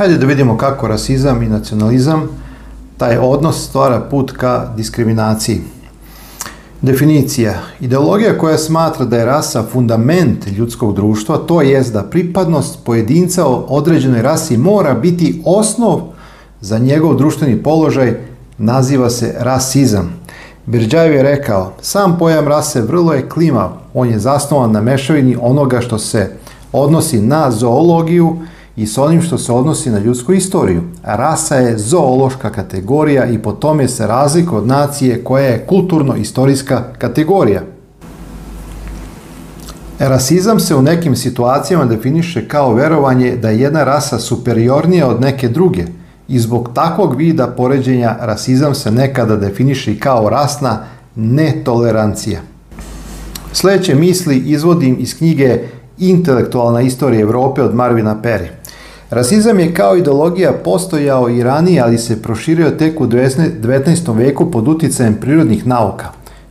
Hajde da vidimo kako rasizam i nacionalizam, taj odnos stvara put ka diskriminaciji. Definicija. Ideologija koja smatra da je rasa fundament ljudskog društva, to jest da pripadnost pojedinca o određenoj rasi mora biti osnov za njegov društveni položaj, naziva se rasizam. Birđajev je rekao, sam pojam rase vrlo je klimav, on je zasnovan na mešavini onoga što se odnosi na zoologiju i s onim što se odnosi na ljudsku istoriju. Rasa je zoološka kategorija i po tome se razlika od nacije koja je kulturno-istorijska kategorija. Rasizam se u nekim situacijama definiše kao verovanje da je jedna rasa superiornija od neke druge i zbog takvog vida poređenja rasizam se nekada definiše kao rasna netolerancija. Sljedeće misli izvodim iz knjige Intelektualna istorija Europe od Marvina Peri. Rasizam je kao ideologija postojao i ranije, ali se proširio tek u 19. veku pod utjecajem prirodnih nauka,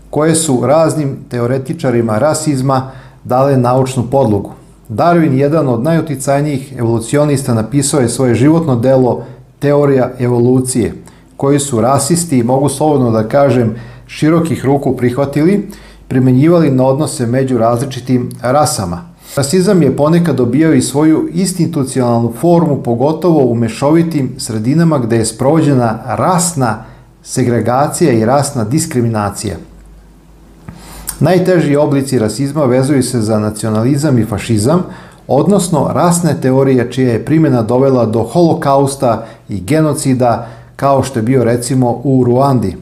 koje su raznim teoretičarima rasizma dale naučnu podlogu. Darwin, jedan od najuticajnijih evolucionista, napisao je svoje životno delo Teorija evolucije, koji su rasisti, mogu slobodno da kažem, širokih ruku prihvatili, primenjivali na odnose među različitim rasama. Rasizam je ponekad dobijao i svoju institucionalnu formu, pogotovo u mešovitim sredinama gde je sprovođena rasna segregacija i rasna diskriminacija. Najteži oblici rasizma vezuju se za nacionalizam i fašizam, odnosno rasne teorije čija je primjena dovela do holokausta i genocida, kao što je bio recimo u Ruandi.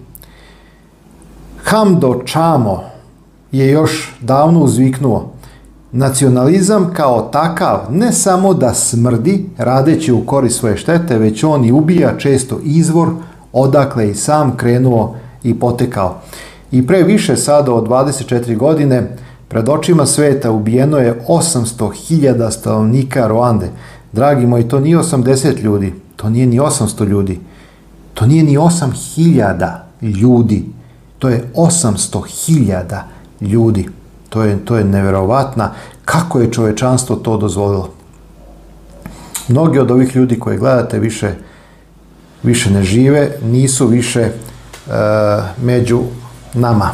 Hamdo Čamo je još davno uzviknuo Nacionalizam kao takav ne samo da smrdi radeći u korist svoje štete, već on i ubija često izvor odakle i sam krenuo i potekao. I pre više sada od 24 godine pred očima sveta ubijeno je 800.000 stanovnika Ruande. Dragi moji, to nije 80 ljudi, to nije ni 800 ljudi, to nije ni 8.000 ljudi, to je 800.000 ljudi. To je, to je neverovatna kako je čovečanstvo to dozvolilo. Mnogi od ovih ljudi koje gledate više, više ne žive, nisu više e, među nama.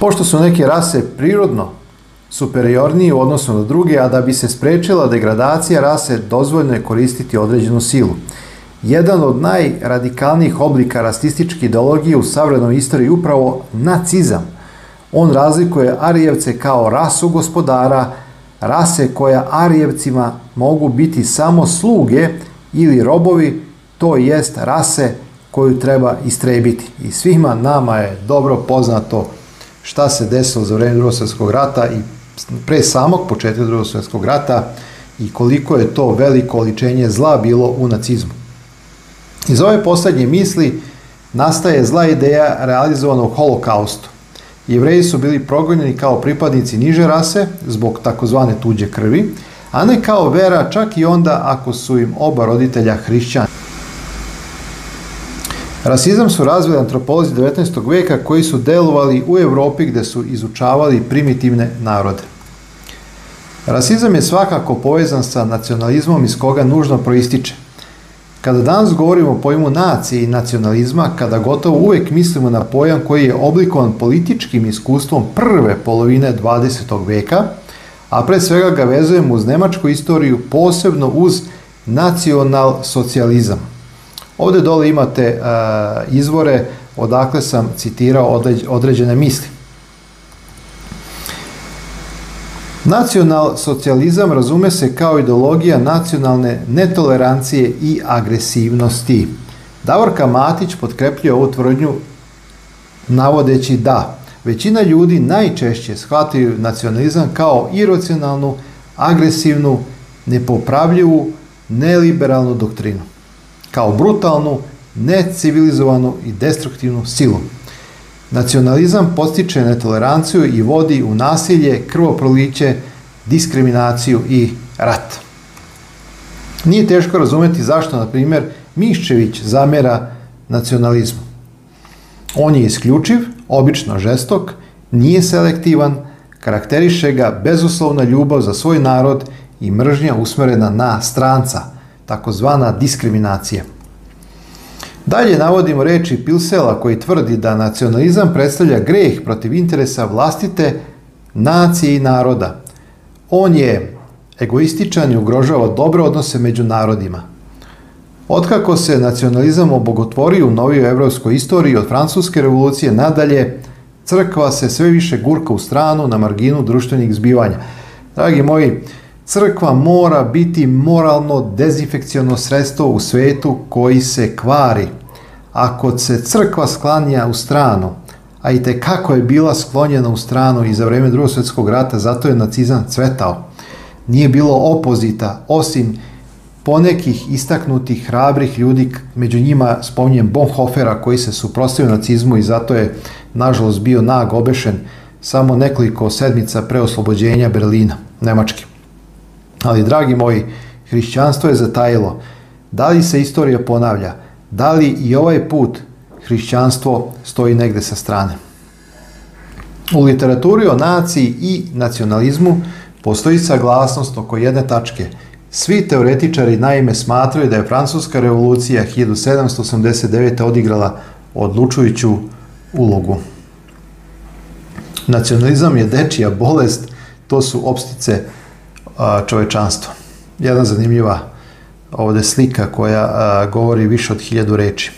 Pošto su neke rase prirodno superiorniji u odnosu na druge, a da bi se sprečila degradacija rase, dozvoljno je koristiti određenu silu. Jedan od najradikalnijih oblika rasističke ideologije u savrednoj istoriji upravo nacizam. On razlikuje Arijevce kao rasu gospodara, rase koja Arijevcima mogu biti samo sluge ili robovi, to jest rase koju treba istrebiti. I svima nama je dobro poznato šta se desilo za vreme drugog svjetskog rata i pre samog početka drugog svjetskog rata i koliko je to veliko oličenje zla bilo u nacizmu. Iz ove poslednje misli nastaje zla ideja realizovana u holokaustu. Jevreji su bili progonjeni kao pripadnici niže rase zbog takozvane tuđe krvi, a ne kao vera čak i onda ako su im oba roditelja hrišćani. Rasizam su razvili antropolozi 19. veka koji su delovali u Evropi gde su izučavali primitivne narode. Rasizam je svakako povezan sa nacionalizmom iz koga nužno proističe – Kada danas govorimo o pojmu nacije i nacionalizma, kada gotovo uvek mislimo na pojam koji je oblikovan političkim iskustvom prve polovine 20. veka, a pre svega ga vezujemo uz nemačku istoriju, posebno uz nacional socijalizam. Ovde dole imate uh, izvore odakle sam citirao određene misli. Nacional socijalizam razume se kao ideologija nacionalne netolerancije i agresivnosti. Davorka Matić potkrepljuje ovu tvrdnju navodeći da većina ljudi najčešće shvataju nacionalizam kao iracionalnu, agresivnu, nepopravljivu, neliberalnu doktrinu, kao brutalnu, necivilizovanu i destruktivnu silu. Nacionalizam postiče netoleranciju i vodi u nasilje, krvoproliće, diskriminaciju i rat. Nije teško razumeti zašto, na primjer, Miščević zamera nacionalizmu. On je isključiv, obično žestok, nije selektivan, karakteriše ga bezuslovna ljubav za svoj narod i mržnja usmerena na stranca, takozvana diskriminacija. Dalje navodimo reči Pilsela koji tvrdi da nacionalizam predstavlja greh protiv interesa vlastite nacije i naroda. On je egoističan i ugrožava dobre odnose među narodima. Otkako se nacionalizam obogotvorio u novijoj evropskoj istoriji od francuske revolucije nadalje, crkva se sve više gurka u stranu na marginu društvenih zbivanja. Dragi moji, crkva mora biti moralno dezinfekciono sredstvo u svetu koji se kvari. Ako se crkva sklanja u stranu, a i kako je bila sklonjena u stranu i za vreme drugog svjetskog rata, zato je nacizam cvetao. Nije bilo opozita, osim ponekih istaknutih, hrabrih ljudi, među njima spominjem Bonhofera koji se suprostavio nacizmu i zato je nažalost bio nag obešen samo nekoliko sedmica pre oslobođenja Berlina, Nemački. Ali, dragi moji, hrišćanstvo je zatajilo. Da li se istorija ponavlja? Da li i ovaj put hrišćanstvo stoji negde sa strane? U literaturi o naciji i nacionalizmu postoji saglasnost oko jedne tačke – Svi teoretičari naime smatraju da je Francuska revolucija 1789. odigrala odlučujuću ulogu. Nacionalizam je dečija bolest, to su opstice čovečanstva. Jedna zanimljiva ovde slika koja govori više od hiljadu reči.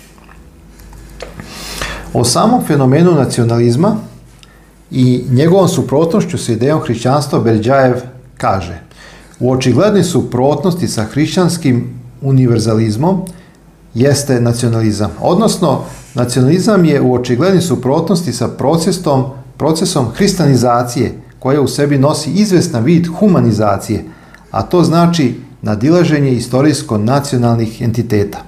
O samom fenomenu nacionalizma i njegovom suprotnošću sa idejom hrišćanstva Berđajev kaže – U očiglednoj suprotnosti sa hrišćanskim univerzalizmom jeste nacionalizam. Odnosno, nacionalizam je u očiglednoj suprotnosti sa procesom, procesom hristanizacije koja u sebi nosi izvestan vid humanizacije, a to znači nadilaženje istorijsko-nacionalnih entiteta,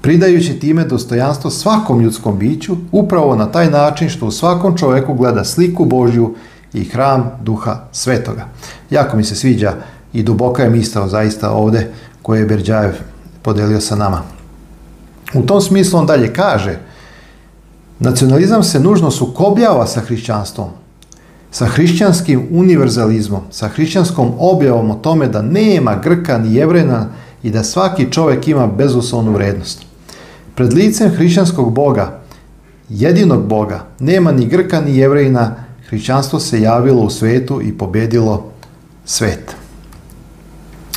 pridajući time dostojanstvo svakom ljudskom biću upravo na taj način što u svakom čoveku gleda sliku Božju i hram duha svetoga. Jako mi se sviđa i duboka je misao zaista ovde koje je Berđajev podelio sa nama. U tom smislu on dalje kaže nacionalizam se nužno sukobljava sa hrišćanstvom, sa hrišćanskim univerzalizmom, sa hrišćanskom objavom o tome da nema Grka ni Jevrena i da svaki čovek ima bezuslovnu vrednost. Pred licem hrišćanskog Boga, jedinog Boga, nema ni Grka ni Jevrejina, hrišćanstvo se javilo u svetu i pobedilo svet.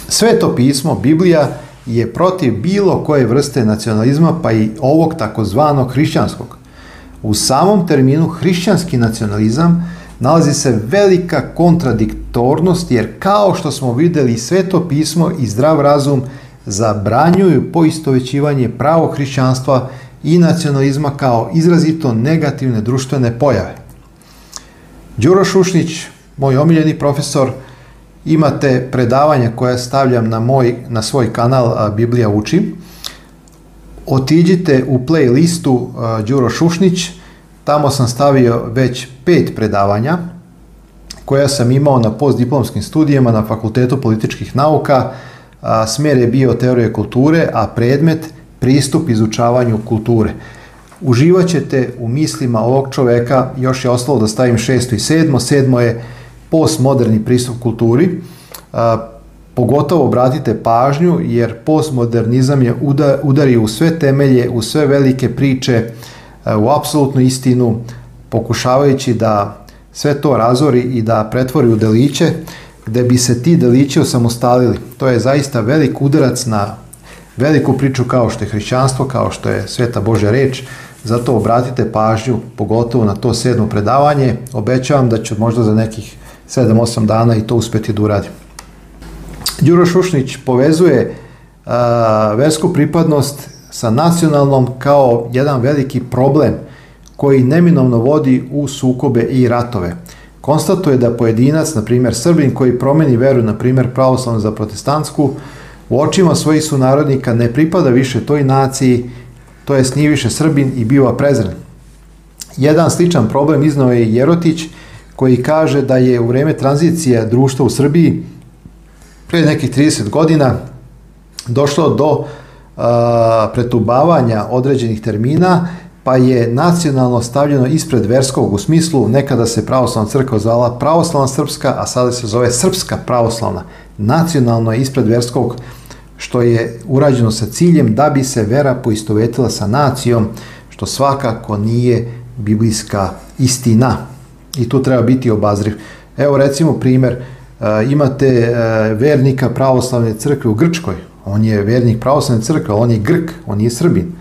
Sveto pismo, Biblija, je protiv bilo koje vrste nacionalizma, pa i ovog takozvanog hrišćanskog. U samom terminu hrišćanski nacionalizam nalazi se velika kontradiktornost, jer kao što smo videli sveto pismo i zdrav razum zabranjuju poistovećivanje pravo hrišćanstva i nacionalizma kao izrazito negativne društvene pojave. Đuro Šušnić, moj omiljeni profesor, imate predavanja koja stavljam na, moj, na svoj kanal Biblija uči. Otiđite u playlistu Đuro Šušnić, tamo sam stavio već pet predavanja koja sam imao na postdiplomskim studijama na Fakultetu političkih nauka. Smer je bio teorije kulture, a predmet pristup izučavanju kulture. Uživaćete u mislima ovog čoveka, još je ostalo da stavim šesto i sedmo, sedmo je postmoderni pristup kulturi, pogotovo obratite pažnju jer postmodernizam je udari u sve temelje, u sve velike priče, u apsolutnu istinu, pokušavajući da sve to razori i da pretvori u deliće, gde bi se ti delići osamostalili. To je zaista velik udarac na veliku priču kao što je hrišćanstvo, kao što je sveta Božja reč, zato obratite pažnju, pogotovo na to sedmo predavanje. Obećavam da ću možda za nekih 7-8 dana i to uspeti da uradim. Đuro Šušnić povezuje a, versku pripadnost sa nacionalnom kao jedan veliki problem koji neminovno vodi u sukobe i ratove. Konstatuje da pojedinac, na primjer Srbin, koji promeni veru, na primjer pravoslavnu za protestantsku, u očima svojih sunarodnika ne pripada više toj naciji, to jest nije više Srbin i biva prezren. Jedan sličan problem iznao je Jerotić, koji kaže da je u vreme tranzicije društva u Srbiji pre nekih 30 godina došlo do pretubavanja određenih termina, pa je nacionalno stavljeno ispred verskog u smislu nekada se pravoslavna crkva zvala pravoslavna srpska, a sada se zove srpska pravoslavna. nacionalno je ispred verskog što je urađeno sa ciljem da bi se vera poistovetila sa nacijom, što svakako nije biblijska istina. I tu treba biti obazriv. Evo recimo primjer, e, imate vernika pravoslavne crkve u Grčkoj, on je vernik pravoslavne crkve, on je Grk, on je Srbin.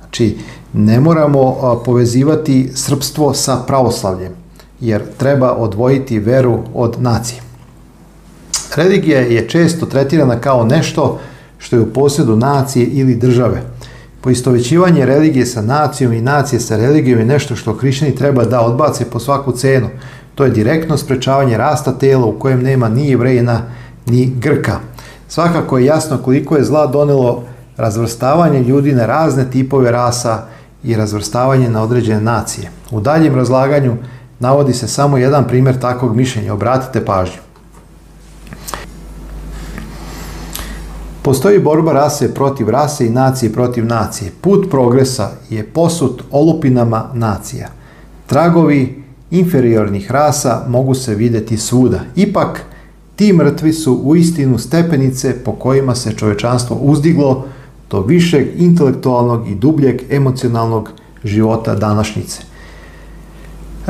Znači, ne moramo povezivati srpstvo sa pravoslavljem, jer treba odvojiti veru od nacije. Religija je često tretirana kao nešto što je u posjedu nacije ili države. Poistovećivanje religije sa nacijom i nacije sa religijom je nešto što hrišćani treba da odbace po svaku cenu. To je direktno sprečavanje rasta tela u kojem nema ni jevrejina ni Grka. Svakako je jasno koliko je zla donelo razvrstavanje ljudi na razne tipove rasa i razvrstavanje na određene nacije. U daljem razlaganju navodi se samo jedan primjer takvog mišljenja. Obratite pažnju. Postoji borba rase protiv rase i nacije protiv nacije. Put progresa je posut olupinama nacija. Tragovi inferiornih rasa mogu se vidjeti svuda. Ipak, ti mrtvi su u istinu stepenice po kojima se čovečanstvo uzdiglo do višeg intelektualnog i dubljeg emocionalnog života današnjice.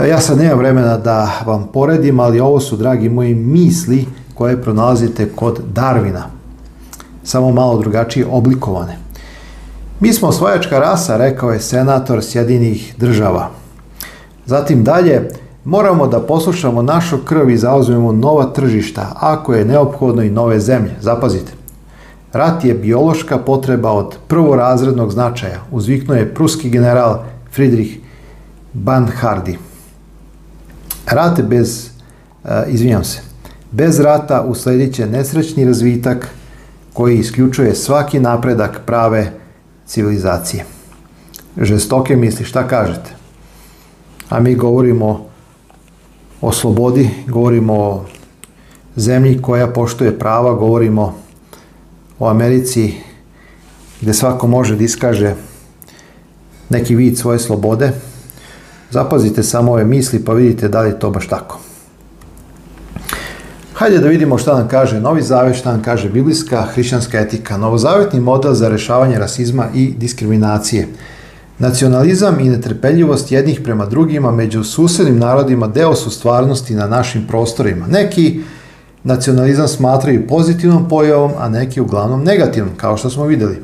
Ja sad nemam vremena da vam poredim, ali ovo su, dragi moji, misli koje pronalazite kod Darvina samo malo drugačije oblikovane. Mi smo osvajačka rasa, rekao je senator Sjedinih država. Zatim dalje, moramo da poslušamo našu krv i zauzmemo nova tržišta, ako je neophodno i nove zemlje. Zapazite. Rat je biološka potreba od prvorazrednog značaja, uzviknuo je pruski general Friedrich Banhardi. Rat bez, e, izvinjam se, bez rata usledit će nesrećni razvitak koji isključuje svaki napredak prave civilizacije. Žestoke misli, šta kažete? A mi govorimo o slobodi, govorimo o zemlji koja poštuje prava, govorimo o Americi gdje svako može da iskaže neki vid svoje slobode. Zapazite samo ove misli pa vidite da li je to baš tako. Hajde da vidimo šta nam kaže Novi Zavet, šta nam kaže biblijska hrišćanska etika, novozavetni model za rešavanje rasizma i diskriminacije. Nacionalizam i netrpeljivost jednih prema drugima među susjednim narodima deo su stvarnosti na našim prostorima. Neki nacionalizam smatraju pozitivnom pojavom, a neki uglavnom negativnom, kao što smo vidjeli.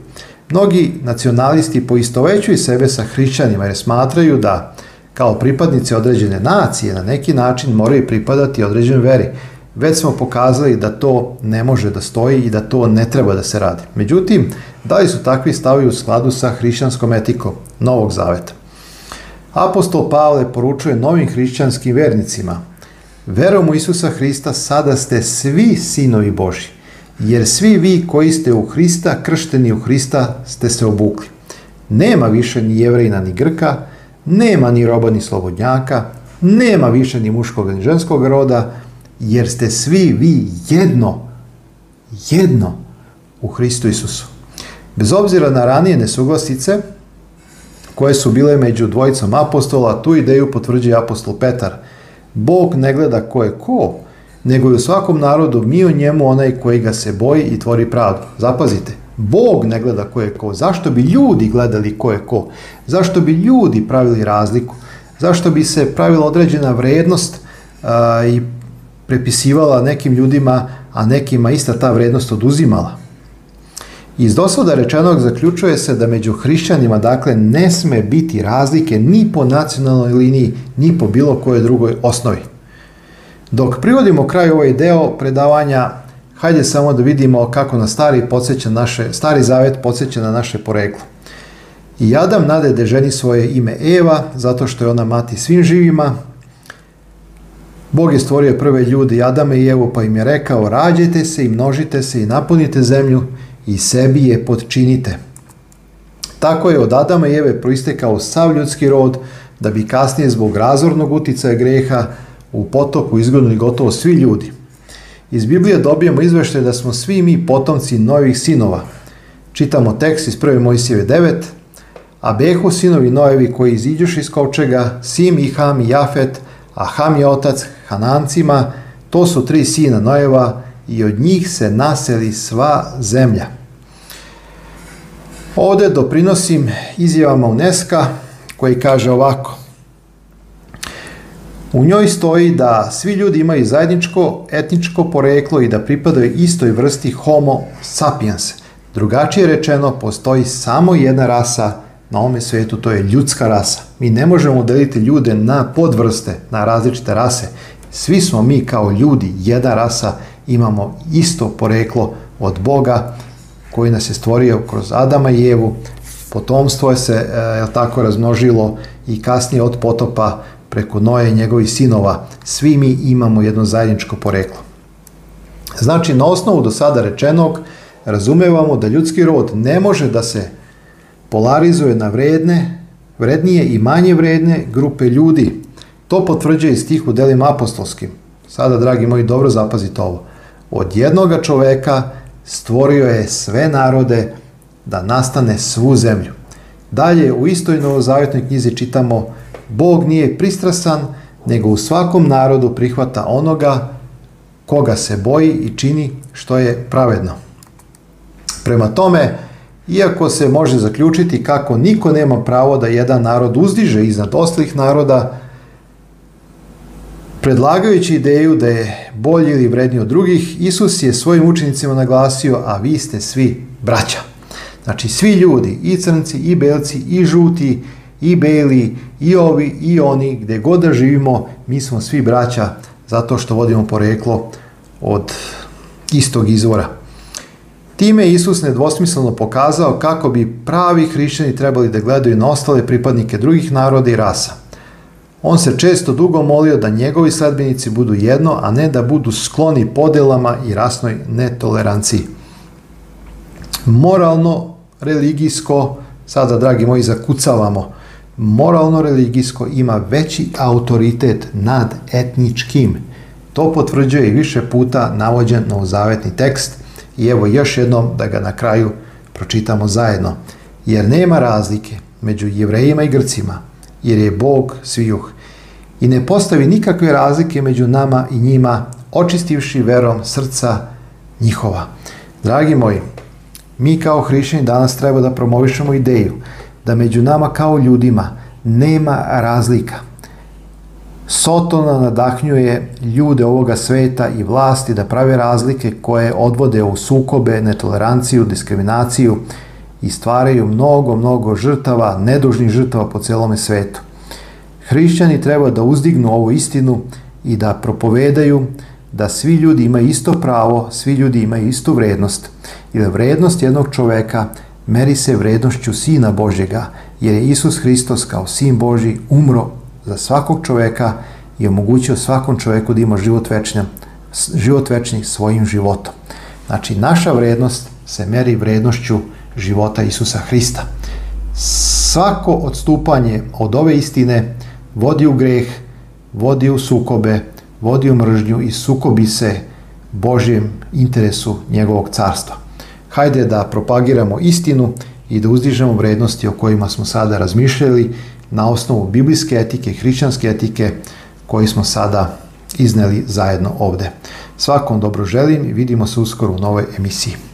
Mnogi nacionalisti poistovećuju sebe sa hrišćanima jer smatraju da kao pripadnici određene nacije na neki način moraju pripadati određenoj veri. Već smo pokazali da to ne može da stoji i da to ne treba da se radi. Međutim, da li su takvi stavovi u skladu sa hrišćanskom etikom Novog Zaveta? Apostol Pavle poručuje novim hrišćanskim vernicima Verom u Isusa Hrista sada ste svi sinovi Boži, jer svi vi koji ste u Hrista, kršteni u Hrista, ste se obukli. Nema više ni jevrejna ni grka, nema ni roba ni slobodnjaka, nema više ni muškog ni ženskog roda, jer ste svi vi jedno, jedno u Hristu Isusu. Bez obzira na ranije nesuglasice koje su bile među dvojicom apostola, tu ideju potvrđuje apostol Petar. Bog ne gleda ko je ko, nego je u svakom narodu mi o njemu onaj koji ga se boji i tvori pravdu. Zapazite, Bog ne gleda ko je ko. Zašto bi ljudi gledali ko je ko? Zašto bi ljudi pravili razliku? Zašto bi se pravila određena vrednost i prepisivala nekim ljudima, a nekima ista ta vrednost oduzimala. Iz dosada rečenog zaključuje se da među hrišćanima dakle ne sme biti razlike ni po nacionalnoj liniji, ni po bilo kojoj drugoj osnovi. Dok privodimo kraj ovaj deo predavanja, hajde samo da vidimo kako na stari, podsjeća naše, stari zavet podsjeća na naše poreklo. I Adam nade ženi svoje ime Eva, zato što je ona mati svim živima, Bog je stvorio prve ljude, Adama i Evu, pa im je rekao, rađajte se i množite se i napunite zemlju i sebi je podčinite. Tako je od Adama i Eve proistekao sav ljudski rod, da bi kasnije zbog razornog uticaja greha u potopu izgonuli gotovo svi ljudi. Iz Biblije dobijemo izveštaj da smo svi mi potomci novih sinova. Čitamo tekst iz 1. Mojsijeve 9. A behu sinovi Noevi koji iziđuš iz kovčega, Sim i Ham i Jafet, a Ham je otac Hanancima, to su tri sina Nojeva i od njih se naseli sva zemlja. Ovdje doprinosim izjavama UNESCO koji kaže ovako. U njoj stoji da svi ljudi imaju zajedničko etničko poreklo i da pripadaju istoj vrsti homo sapiens. Drugačije rečeno, postoji samo jedna rasa na ovome svijetu, to je ljudska rasa. Mi ne možemo deliti ljude na podvrste, na različite rase. Svi smo mi kao ljudi, jedna rasa, imamo isto poreklo od Boga koji nas je stvorio kroz Adama i Evu. Potomstvo je se, je tako, razmnožilo i kasnije od potopa preko Noje i njegovih sinova. Svi mi imamo jedno zajedničko poreklo. Znači, na osnovu do sada rečenog, razumevamo da ljudski rod ne može da se polarizuje na vredne, vrednije i manje vredne grupe ljudi. To potvrđuje i stih u delima apostolskim. Sada, dragi moji, dobro zapazite ovo. Od jednoga čoveka stvorio je sve narode da nastane svu zemlju. Dalje, u istoj novozavjetnoj knjizi čitamo Bog nije pristrasan, nego u svakom narodu prihvata onoga koga se boji i čini što je pravedno. Prema tome, iako se može zaključiti kako niko nema pravo da jedan narod uzdiže iznad ostalih naroda, predlagajući ideju da je bolji ili vredniji od drugih, Isus je svojim učenicima naglasio, a vi ste svi braća. Znači, svi ljudi, i crnci, i belci, i žuti, i beli, i ovi, i oni, gdje god da živimo, mi smo svi braća zato što vodimo poreklo od istog izvora. Time je Isus nedvosmisleno pokazao kako bi pravi hrišćani trebali da gledaju na ostale pripadnike drugih naroda i rasa. On se često dugo molio da njegovi sledbenici budu jedno, a ne da budu skloni podelama i rasnoj netoleranciji. Moralno, religijsko, sada dragi moji zakucavamo, moralno-religijsko ima veći autoritet nad etničkim. To potvrđuje i više puta navođen novozavetni tekst i evo još jednom da ga na kraju pročitamo zajedno. Jer nema razlike među jevrejima i grcima, jer je Bog svijuh. I ne postavi nikakve razlike među nama i njima, očistivši verom srca njihova. Dragi moji, mi kao hrišćani danas treba da promovišemo ideju da među nama kao ljudima nema razlika. Sotona nadahnjuje ljude ovoga sveta i vlasti da prave razlike koje odvode u sukobe, netoleranciju, diskriminaciju i stvaraju mnogo, mnogo žrtava, nedužnih žrtava po celome svetu. Hrišćani treba da uzdignu ovu istinu i da propovedaju da svi ljudi imaju isto pravo, svi ljudi imaju istu vrednost. Jer vrednost jednog čoveka meri se vrednošću Sina Božjega, jer je Isus Hristos kao Sin Božji umro za svakog čoveka i omogućio svakom čoveku da ima život, večnja, život večni svojim životom. Znači, naša vrednost se meri vrednošću života Isusa Hrista. Svako odstupanje od ove istine vodi u greh, vodi u sukobe, vodi u mržnju i sukobi se Božjem interesu njegovog carstva. Hajde da propagiramo istinu i da uzdižemo vrednosti o kojima smo sada razmišljali na osnovu biblijske etike, hrišćanske etike koji smo sada izneli zajedno ovde. Svakom dobro želim i vidimo se uskoro u novoj emisiji.